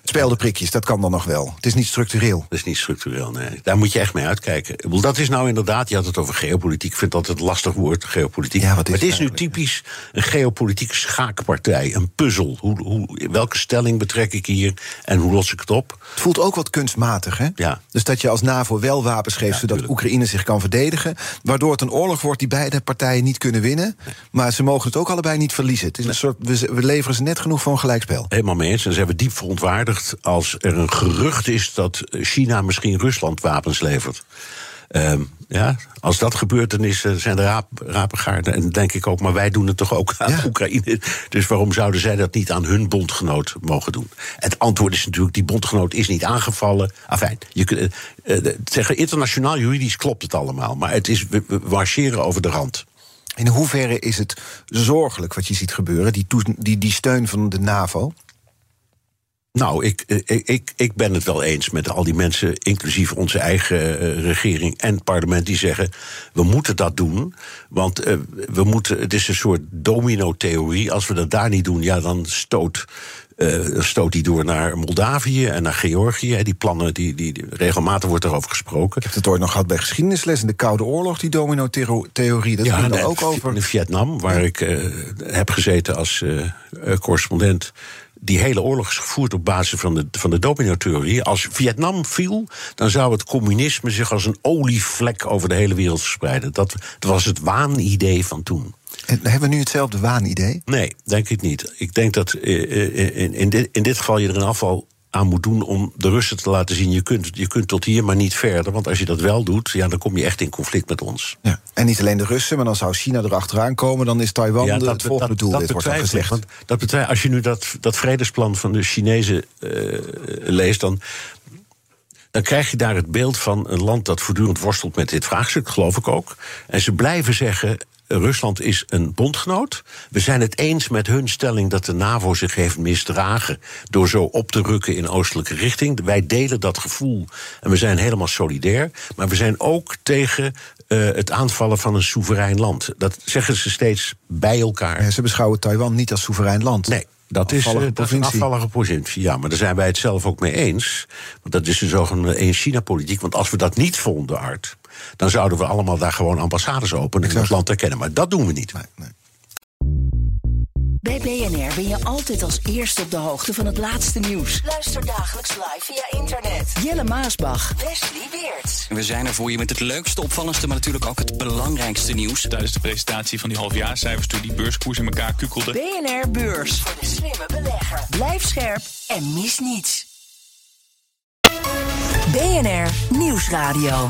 Speldenprikjes, dat kan dan nog wel. Het is niet structureel. Dat is niet structureel, nee. Daar moet je echt mee uitkijken. Dat is nou inderdaad, je had het over geopolitiek. Ik vind dat het een lastig woord, geopolitiek. Ja, wat is maar het is nu typisch een geopolitieke schaakpartij. Een puzzel. Hoe, hoe, welke stelling betrek ik hier en hoe los ik het op? Het voelt ook wat kunstmatig, hè? Ja. Dus dat je als NAVO wel wapens geeft, Ja, zodat tuurlijk. Oekraïne zich kan verdedigen. Waardoor het een oorlog wordt die beide partijen niet kunnen winnen. Maar ze mogen het ook allebei niet verliezen. Het is een soort, we, we leveren ze net genoeg voor een gelijkspel. Helemaal mee eens. En ze hebben diep verontwaardigd als er een gerucht is dat China misschien Rusland wapens levert. Ehm, ja, als dat gebeurt, dan is, eh, zijn de raap, rapengaarden. En dan denk ik ook, maar wij doen het toch ook aan Ja. (laughs) Oekraïne. Dus waarom zouden zij dat niet aan hun bondgenoot mogen doen? Het antwoord is natuurlijk: die bondgenoot is niet aangevallen. Afijn, je kunt, eh, eh, zeggen, internationaal juridisch klopt het allemaal. Maar het is, we, we marcheren over de rand. In hoeverre is het zorgelijk wat je ziet gebeuren, die, die, die steun van de NAVO? Nou, ik, ik, ik, ik ben het wel eens met al die mensen, inclusief onze eigen eh, regering en parlement, die zeggen: we moeten dat doen. Want eh, we moeten, het is een soort domino-theorie. Als we dat daar niet doen, ja, dan stoot. eh, stoot die door naar Moldavië en naar Georgië. Die plannen, die, die, die- regelmatig wordt erover gesproken. Ik heb het ooit nog gehad bij geschiedenisles in de Koude Oorlog, die domino-theorie. Dat ging dan en ook over. In Vietnam, waar ik eh, heb gezeten als eh, eh, correspondent. Die hele oorlog is gevoerd op basis van de, van de domino-theorie. Als Vietnam viel, dan zou het communisme zich als een olievlek over de hele wereld verspreiden. Dat, dat was het waanidee van toen. En hebben we nu hetzelfde waanidee? Nee, denk ik niet. Ik denk dat eh, eh, in, in, dit, in dit geval je er een afval aan moet doen om de Russen te laten zien... Je kunt, je kunt tot hier, maar niet verder. Want als je dat wel doet, ja, dan kom je echt in conflict met ons. Ja. En niet alleen de Russen, maar dan zou China erachteraan komen. Dan is Taiwan de, het volgende doel. Dit wordt al gezegd. Want dat betwijfel, als je nu dat, dat vredesplan van de Chinezen eh, leest, dan, dan krijg je daar het beeld van een land dat voortdurend worstelt met dit vraagstuk, geloof ik ook. En ze blijven zeggen. Rusland is een bondgenoot. We zijn het eens met hun stelling dat de NAVO zich heeft misdragen door zo op te rukken in oostelijke richting. Wij delen dat gevoel en we zijn helemaal solidair. Maar we zijn ook tegen eh, het aanvallen van een soeverein land. Dat zeggen ze steeds bij elkaar. Ja, ze beschouwen Taiwan niet als soeverein land. Nee, dat is, eh, dat is een afvallige provincie. Ja, maar daar zijn wij het zelf ook mee eens. Want dat is de zogenaamde één-China-politiek. Want als we dat niet vonden, Art, dan zouden we allemaal daar gewoon ambassades openen en het land erkennen. Maar dat doen we niet. Nee, nee. Bij BNR ben je altijd als eerste op de hoogte van het laatste nieuws. Luister dagelijks live via internet. Jelle Maasbach. Wesley Weert. We zijn er voor je met het leukste, opvallendste, maar natuurlijk ook het belangrijkste nieuws. Tijdens de presentatie van die halfjaarcijfers toen die beurskoers in elkaar kukkelde. BNR Beurs. Voor de slimme belegger. Blijf scherp en mis niets. BNR Nieuwsradio.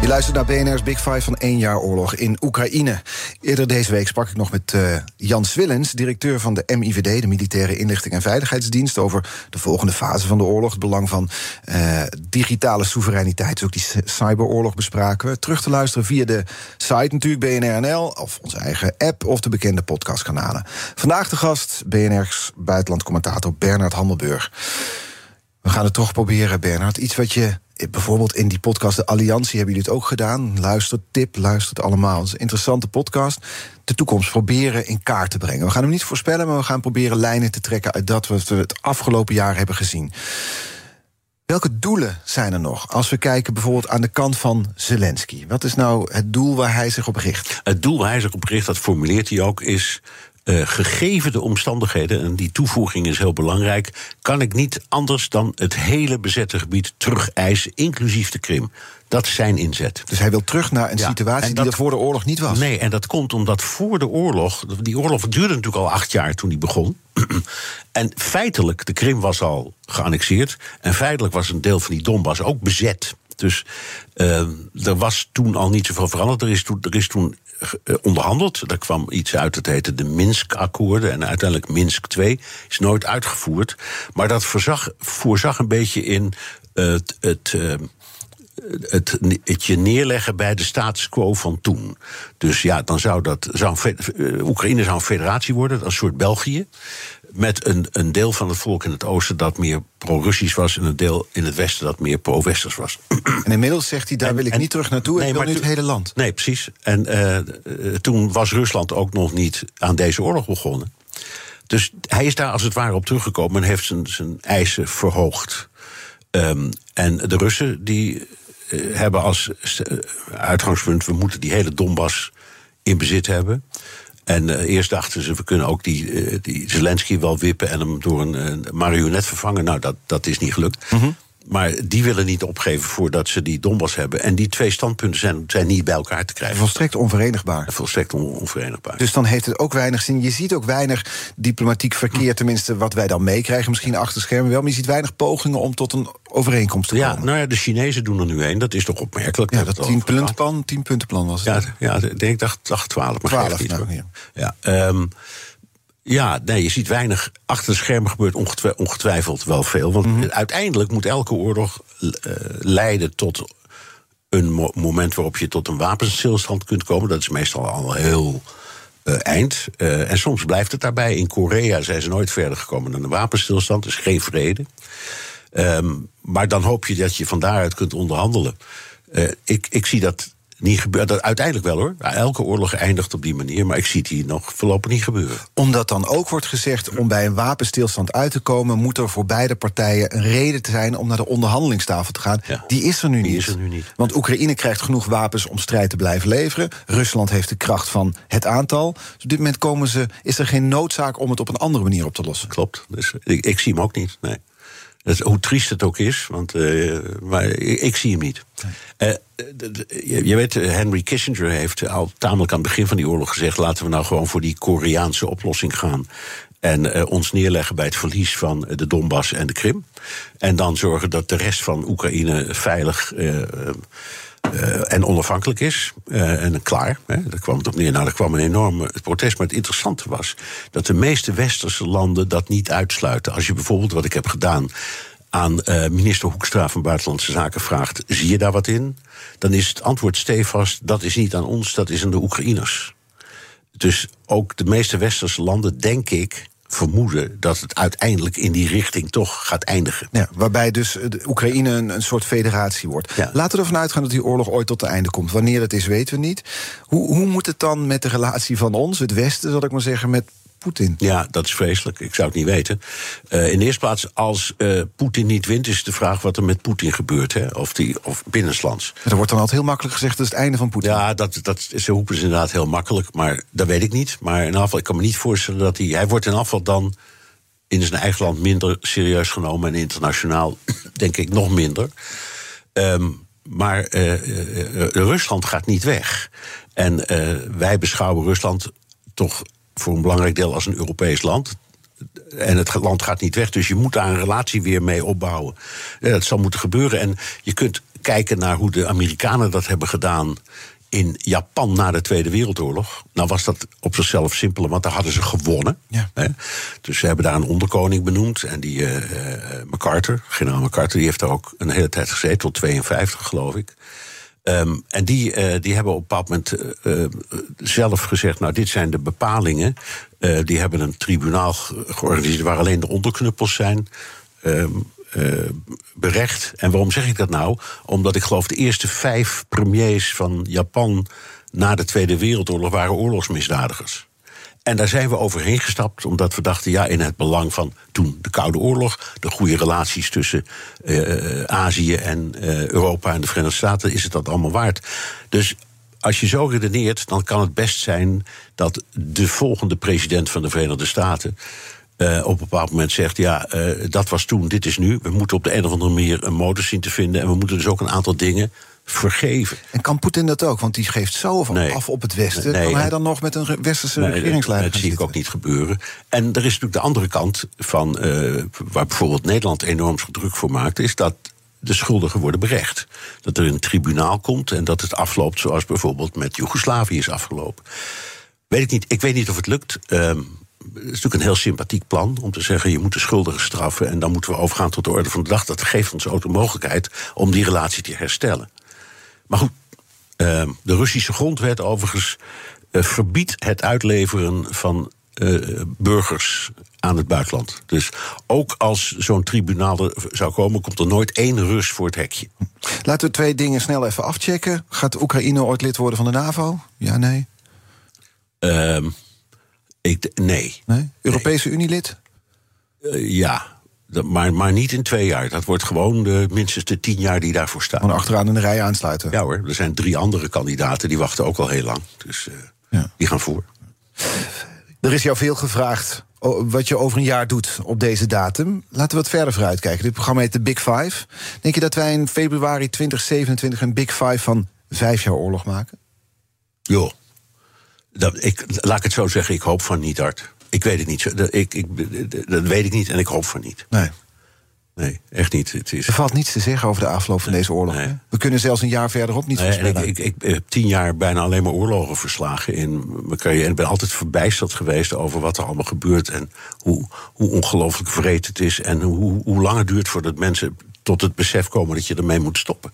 Je luistert naar BNR's Big Five van één jaar oorlog in Oekraïne. Eerder deze week sprak ik nog met uh, Jan Swillens, directeur van de MIVD, de Militaire Inlichting en Veiligheidsdienst, over de volgende fase van de oorlog. Het belang van uh, digitale soevereiniteit. Dus ook die cyberoorlog bespraken we. Terug te luisteren via de site natuurlijk BNRNL, of onze eigen app of de bekende podcastkanalen. Vandaag de gast BNR's buitenlandcommentator Bernard Handelburg. We gaan het toch proberen, Bernard. Iets wat je bijvoorbeeld in die podcast De Alliantie hebben jullie het ook gedaan. Luister, tip, luistert allemaal. Het is een interessante podcast. De toekomst proberen in kaart te brengen. We gaan hem niet voorspellen, maar we gaan proberen lijnen te trekken uit dat wat we het afgelopen jaar hebben gezien. Welke doelen zijn er nog? Als we kijken bijvoorbeeld aan de kant van Zelensky. Wat is nou het doel waar hij zich op richt? Het doel waar hij zich op richt, dat formuleert hij ook, is uh, gegeven de omstandigheden, en die toevoeging is heel belangrijk, kan ik niet anders dan het hele bezette gebied terugeisen, inclusief de Krim. Dat is zijn inzet. Dus hij wil terug naar een situatie die er voor de oorlog niet was. Nee, en dat komt omdat voor de oorlog. Die oorlog duurde natuurlijk al acht jaar toen die begon. (clears throat) en feitelijk, de Krim was al geannexeerd. En feitelijk was een deel van die Donbass ook bezet. Dus uh, er was toen al niet zoveel veranderd. Er is toen, er is toen eh, onderhandeld. Daar kwam iets uit, het heette de Minsk-akkoorden. En uiteindelijk Minsk 2 is nooit uitgevoerd. Maar dat voorzag, een beetje in het. het uh, het, het, je neerleggen bij de status quo van toen. Dus ja, dan zou dat. Zou Oekraïne zou een federatie worden, een soort België met een, een deel van het volk in het oosten dat meer pro-Russisch was... en een deel in het westen dat meer pro-westers was. En inmiddels zegt hij, daar wil ik niet terug naartoe, nee, ik wil nu het hele land. Nee, precies. En uh, toen was Rusland ook nog niet aan deze oorlog begonnen. Dus hij is daar als het ware op teruggekomen... en heeft zijn, zijn eisen verhoogd. Um, en de Russen die uh, hebben als uitgangspunt... we moeten die hele Donbass in bezit hebben... En uh, eerst dachten ze, we kunnen ook die, uh, die Zelensky wel wippen en hem door een, marionet vervangen. Nou, dat, dat is niet gelukt. -hmm. Maar die willen niet opgeven voordat ze die Donbass hebben. En die twee standpunten zijn, zijn niet bij elkaar te krijgen. Volstrekt onverenigbaar. Volstrekt on onverenigbaar. Dus dan heeft het ook weinig zin. Je ziet ook weinig diplomatiek verkeer, tenminste wat wij dan meekrijgen. Misschien achter schermen wel. Maar je ziet weinig pogingen om tot een overeenkomst te ja, komen. Nou ja, de Chinezen doen er nu een. Dat is toch opmerkelijk. Ja, dat tien-puntenplan tien puntenplan was het. Ja, ja ik denk dat 12. 12, maar 12 nou, ja. ja um, ja, nee, je ziet weinig. Achter de schermen gebeurt ongetwi ongetwijfeld wel veel. Want mm -hmm. uiteindelijk moet elke oorlog uh, leiden tot een mo moment waarop je tot een wapenstilstand kunt komen. Dat is meestal al heel uh, eind. Uh, en soms blijft het daarbij. In Korea zijn ze nooit verder gekomen dan een wapenstilstand. Dus geen vrede. Um, maar dan hoop je dat je van daaruit kunt onderhandelen. ik, ik zie dat niet gebeurt. Dat uiteindelijk wel hoor. Elke oorlog eindigt op die manier, maar ik zie het hier nog voorlopig niet gebeuren. Omdat dan ook wordt gezegd, om bij een wapenstilstand uit te komen, moet er voor beide partijen een reden te zijn om naar de onderhandelingstafel te gaan. Ja, die is er nu die niet. Is er nu niet. Want Oekraïne krijgt genoeg wapens om strijd te blijven leveren. Rusland heeft de kracht van het aantal. Dus op dit moment komen ze, is er geen noodzaak om het op een andere manier op te lossen. Klopt. Dus ik, ik zie hem ook niet. Nee. Dat, hoe triest het ook is, want, uh, maar ik, ik, zie hem niet. Uh, je, je, weet, Henry Kissinger heeft al tamelijk aan het begin van die oorlog gezegd: laten we nou gewoon voor die Koreaanse oplossing gaan. En uh, ons neerleggen bij het verlies van de Donbass en de Krim. En dan zorgen dat de rest van Oekraïne veilig. En onafhankelijk is. En klaar. Hè. Daar kwam het op neer. Nou, er kwam een enorme protest. Maar het interessante was dat de meeste westerse landen dat niet uitsluiten. Als je bijvoorbeeld, wat ik heb gedaan, aan uh, minister Hoekstra van Buitenlandse Zaken vraagt: zie je daar wat in? Dan is het antwoord stevast: dat is niet aan ons, dat is aan de Oekraïners. Dus ook de meeste westerse landen, denk ik, vermoeden dat het uiteindelijk in die richting toch gaat eindigen. Ja, waarbij dus de Oekraïne een, een soort federatie wordt. Ja. Laten we ervan uitgaan dat die oorlog ooit tot het einde komt. Wanneer het is, weten we niet. Hoe, hoe moet het dan met de relatie van ons, het Westen, zal ik maar zeggen, met Poetin? Ja, dat is vreselijk. Ik zou het niet weten. Uh, in de eerste plaats, als uh, Poetin niet wint, is de vraag wat er met Poetin gebeurt. Hè? Of, die, of binnenlands. Er wordt dan altijd heel makkelijk gezegd dat is het einde van Poetin. Ja, dat, dat, ze roepen ze inderdaad heel makkelijk. Maar dat weet ik niet. Maar in afval, ik kan me niet voorstellen dat hij. Hij wordt in afval dan in zijn eigen land minder serieus genomen. En internationaal, (clears throat) denk ik, nog minder. Um, maar uh, Rusland gaat niet weg. En wij beschouwen Rusland toch voor een belangrijk deel als een Europees land. En het land gaat niet weg, dus je moet daar een relatie weer mee opbouwen. Dat zal moeten gebeuren. En je kunt kijken naar hoe de Amerikanen dat hebben gedaan in Japan na de Tweede Wereldoorlog. Nou was dat op zichzelf simpeler, want daar hadden ze gewonnen. Ja. Hè? Dus ze hebben daar een onderkoning benoemd. En die uh, MacArthur, generaal MacArthur, die heeft daar ook een hele tijd gezeten, tot 52 geloof ik. Um, en die, uh, die hebben op een bepaald moment uh, zelf gezegd: Nou, dit zijn de bepalingen. Die hebben een tribunaal georganiseerd waar alleen de onderknuppels zijn. Um, berecht. En waarom zeg ik dat nou? Omdat ik geloof de eerste vijf premiers van Japan na de Tweede Wereldoorlog waren oorlogsmisdadigers. En daar zijn we overheen gestapt, omdat we dachten, ja, in het belang van toen de Koude Oorlog, de goede relaties tussen uh, Azië en uh, Europa en de Verenigde Staten, is het dat allemaal waard. Dus als je zo redeneert, dan kan het best zijn dat de volgende president van de Verenigde Staten. Uh, op een bepaald moment zegt: Ja, dat was toen, dit is nu. We moeten op de een of andere manier een modus zien te vinden. En we moeten dus ook een aantal dingen vergeven. En kan Poetin dat ook? Want die geeft zo nee. af op het Westen. Nee, kan hij dan nog met een westerse nee, regeringsleider Dat zie ik ook niet gebeuren. En er is natuurlijk de andere kant van... Uh, waar bijvoorbeeld Nederland enorm druk voor maakt... is dat de schuldigen worden berecht. Dat er een tribunaal komt en dat het afloopt... zoals bijvoorbeeld met Joegoslavië is afgelopen. Weet ik niet. Ik weet niet of het lukt. Um, het is natuurlijk een heel sympathiek plan om te zeggen: je moet de schuldigen straffen en dan moeten we overgaan tot de orde van de dag. Dat geeft ons ook de mogelijkheid om die relatie te herstellen. Maar goed, uh, de Russische grondwet overigens uh, verbiedt het uitleveren van uh, burgers aan het buitenland. Dus ook als zo'n tribunaal er zou komen, komt er nooit één Rus voor het hekje. Laten we twee dingen snel even afchecken. Gaat Oekraïne ooit lid worden van de NAVO? Ja, nee? Uh, ik, nee. nee. Europese nee. Unie lid? Uh, ja. Maar, maar niet in twee jaar. Dat wordt gewoon de, minstens de tien jaar die daarvoor staan. Gewoon achteraan in de rij aansluiten. Ja hoor, er zijn drie andere kandidaten die wachten ook al heel lang. Dus uh, ja. die gaan voor. Er is jou veel gevraagd wat je over een jaar doet op deze datum. Laten we wat verder vooruit kijken. Dit programma heet de Big Five. Denk je dat wij in februari 2027 een Big Five van vijf jaar oorlog maken? Jo. Dat, ik, laat ik het zo zeggen, ik hoop van niet hard. Ik weet het niet. Dat, ik, ik, dat weet ik niet en ik hoop van niet. Nee. Nee, echt niet. Het is... Er valt niets te zeggen over de afloop van deze oorlog. Nee. We kunnen zelfs een jaar verderop niet nee. Ik, ik, ik, heb tien jaar bijna alleen maar oorlogen verslagen in mijn carrière. En ik ben altijd verbijsterd geweest over wat er allemaal gebeurt... en hoe, hoe ongelooflijk vreed het is... en hoe, hoe lang het duurt voordat mensen tot het besef komen... dat je ermee moet stoppen.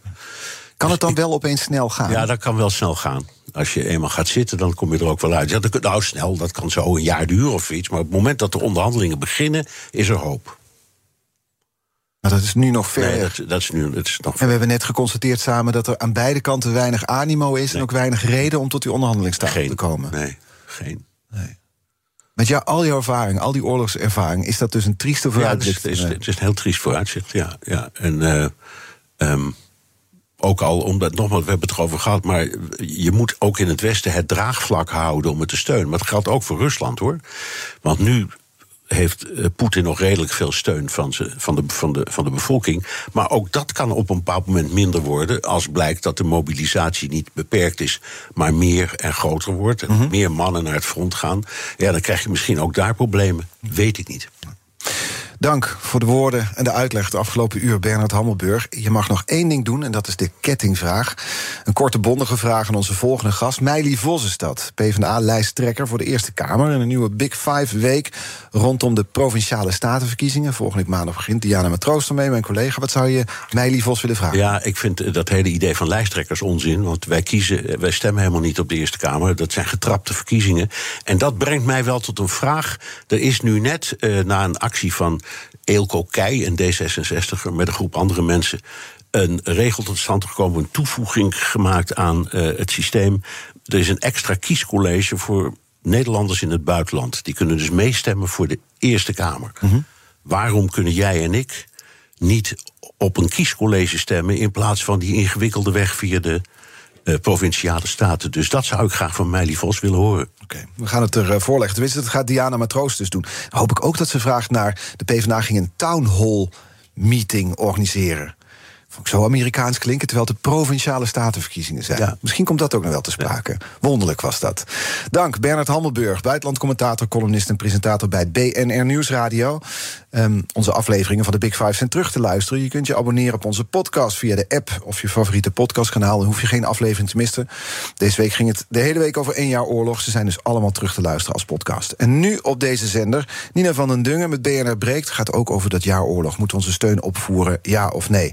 Kan het dan wel opeens snel gaan? Ja, dat kan wel snel gaan. Als je eenmaal gaat zitten, dan kom je er ook wel uit. Ja, dat, nou, snel, dat kan zo een jaar duren of iets. Maar op het moment dat de onderhandelingen beginnen, is er hoop. Maar dat is nu nog ver. Nee, dat, dat, is nu, dat is nog en we hebben net geconstateerd samen dat er aan beide kanten weinig animo is... Nee. en ook weinig reden om tot die onderhandelingstafel te komen. Nee, geen. Nee. Met jou, al jouw ervaring, al die oorlogservaring... is dat dus een trieste vooruitzicht? Ja, het is, het is een heel triest vooruitzicht, ja. ja. En... Uh, um, ook al omdat, nogmaals, we hebben het erover gehad, maar je moet ook in het Westen het draagvlak houden om het te steunen. Maar dat geldt ook voor Rusland hoor. Want nu heeft Poetin nog redelijk veel steun van, ze, van, de, van, de, van de bevolking. Maar ook dat kan op een bepaald moment minder worden. als blijkt dat de mobilisatie niet beperkt is, maar meer en groter wordt. En mm -hmm. meer mannen naar het front gaan. Ja, dan krijg je misschien ook daar problemen. Weet ik niet. Dank voor de woorden en de uitleg het afgelopen uur, Bernard Hammelburg. Je mag nog één ding doen, en dat is de kettingvraag. Een korte, bondige vraag aan onze volgende gast. Meili Vos is dat, PvdA-lijsttrekker voor de Eerste Kamer... in een nieuwe Big Five-week rondom de Provinciale Statenverkiezingen. Volgende maandag begint Diana Matroos ermee, mijn collega. Wat zou je Meili Vos willen vragen? Ja, ik vind dat hele idee van lijsttrekkers onzin... want wij, kiezen, wij stemmen helemaal niet op de Eerste Kamer. Dat zijn getrapte verkiezingen. En dat brengt mij wel tot een vraag. Er is nu net, uh, na een actie van Eelco Keij, een D66er, met een groep andere mensen een regel tot stand gekomen, een toevoeging gemaakt aan uh, het systeem. Er is een extra kiescollege voor Nederlanders in het buitenland. Die kunnen dus meestemmen voor de Eerste Kamer. Mm -hmm. Waarom kunnen jij en ik niet op een kiescollege stemmen in plaats van die ingewikkelde weg via de uh, provinciale staten. Dus dat zou ik graag van Meili Vos willen horen. Oké, okay, we gaan het er uh, voorleggen. Tenminste, dat gaat Diana Matroos dus doen. Dan hoop ik ook dat ze vraagt naar... de PvdA ging een town hall meeting organiseren. Vond ik zo Amerikaans klinken, terwijl het de provinciale statenverkiezingen zijn. Ja. Misschien komt dat ook nog wel te sprake. Wonderlijk was dat. Dank Bernard Hammelburg, buitenlandcommentator, columnist en presentator bij BNR Nieuwsradio. Ehm, onze afleveringen van de Big Five zijn terug te luisteren. Je kunt je abonneren op onze podcast via de app of je favoriete podcastkanaal. Dan hoef je geen aflevering te missen. Deze week ging het de hele week over één jaar oorlog. Ze zijn dus allemaal terug te luisteren als podcast. En nu op deze zender, Nina van den Dungen met BNR Breekt... gaat ook over dat jaar oorlog. Moeten we onze steun opvoeren, ja of nee?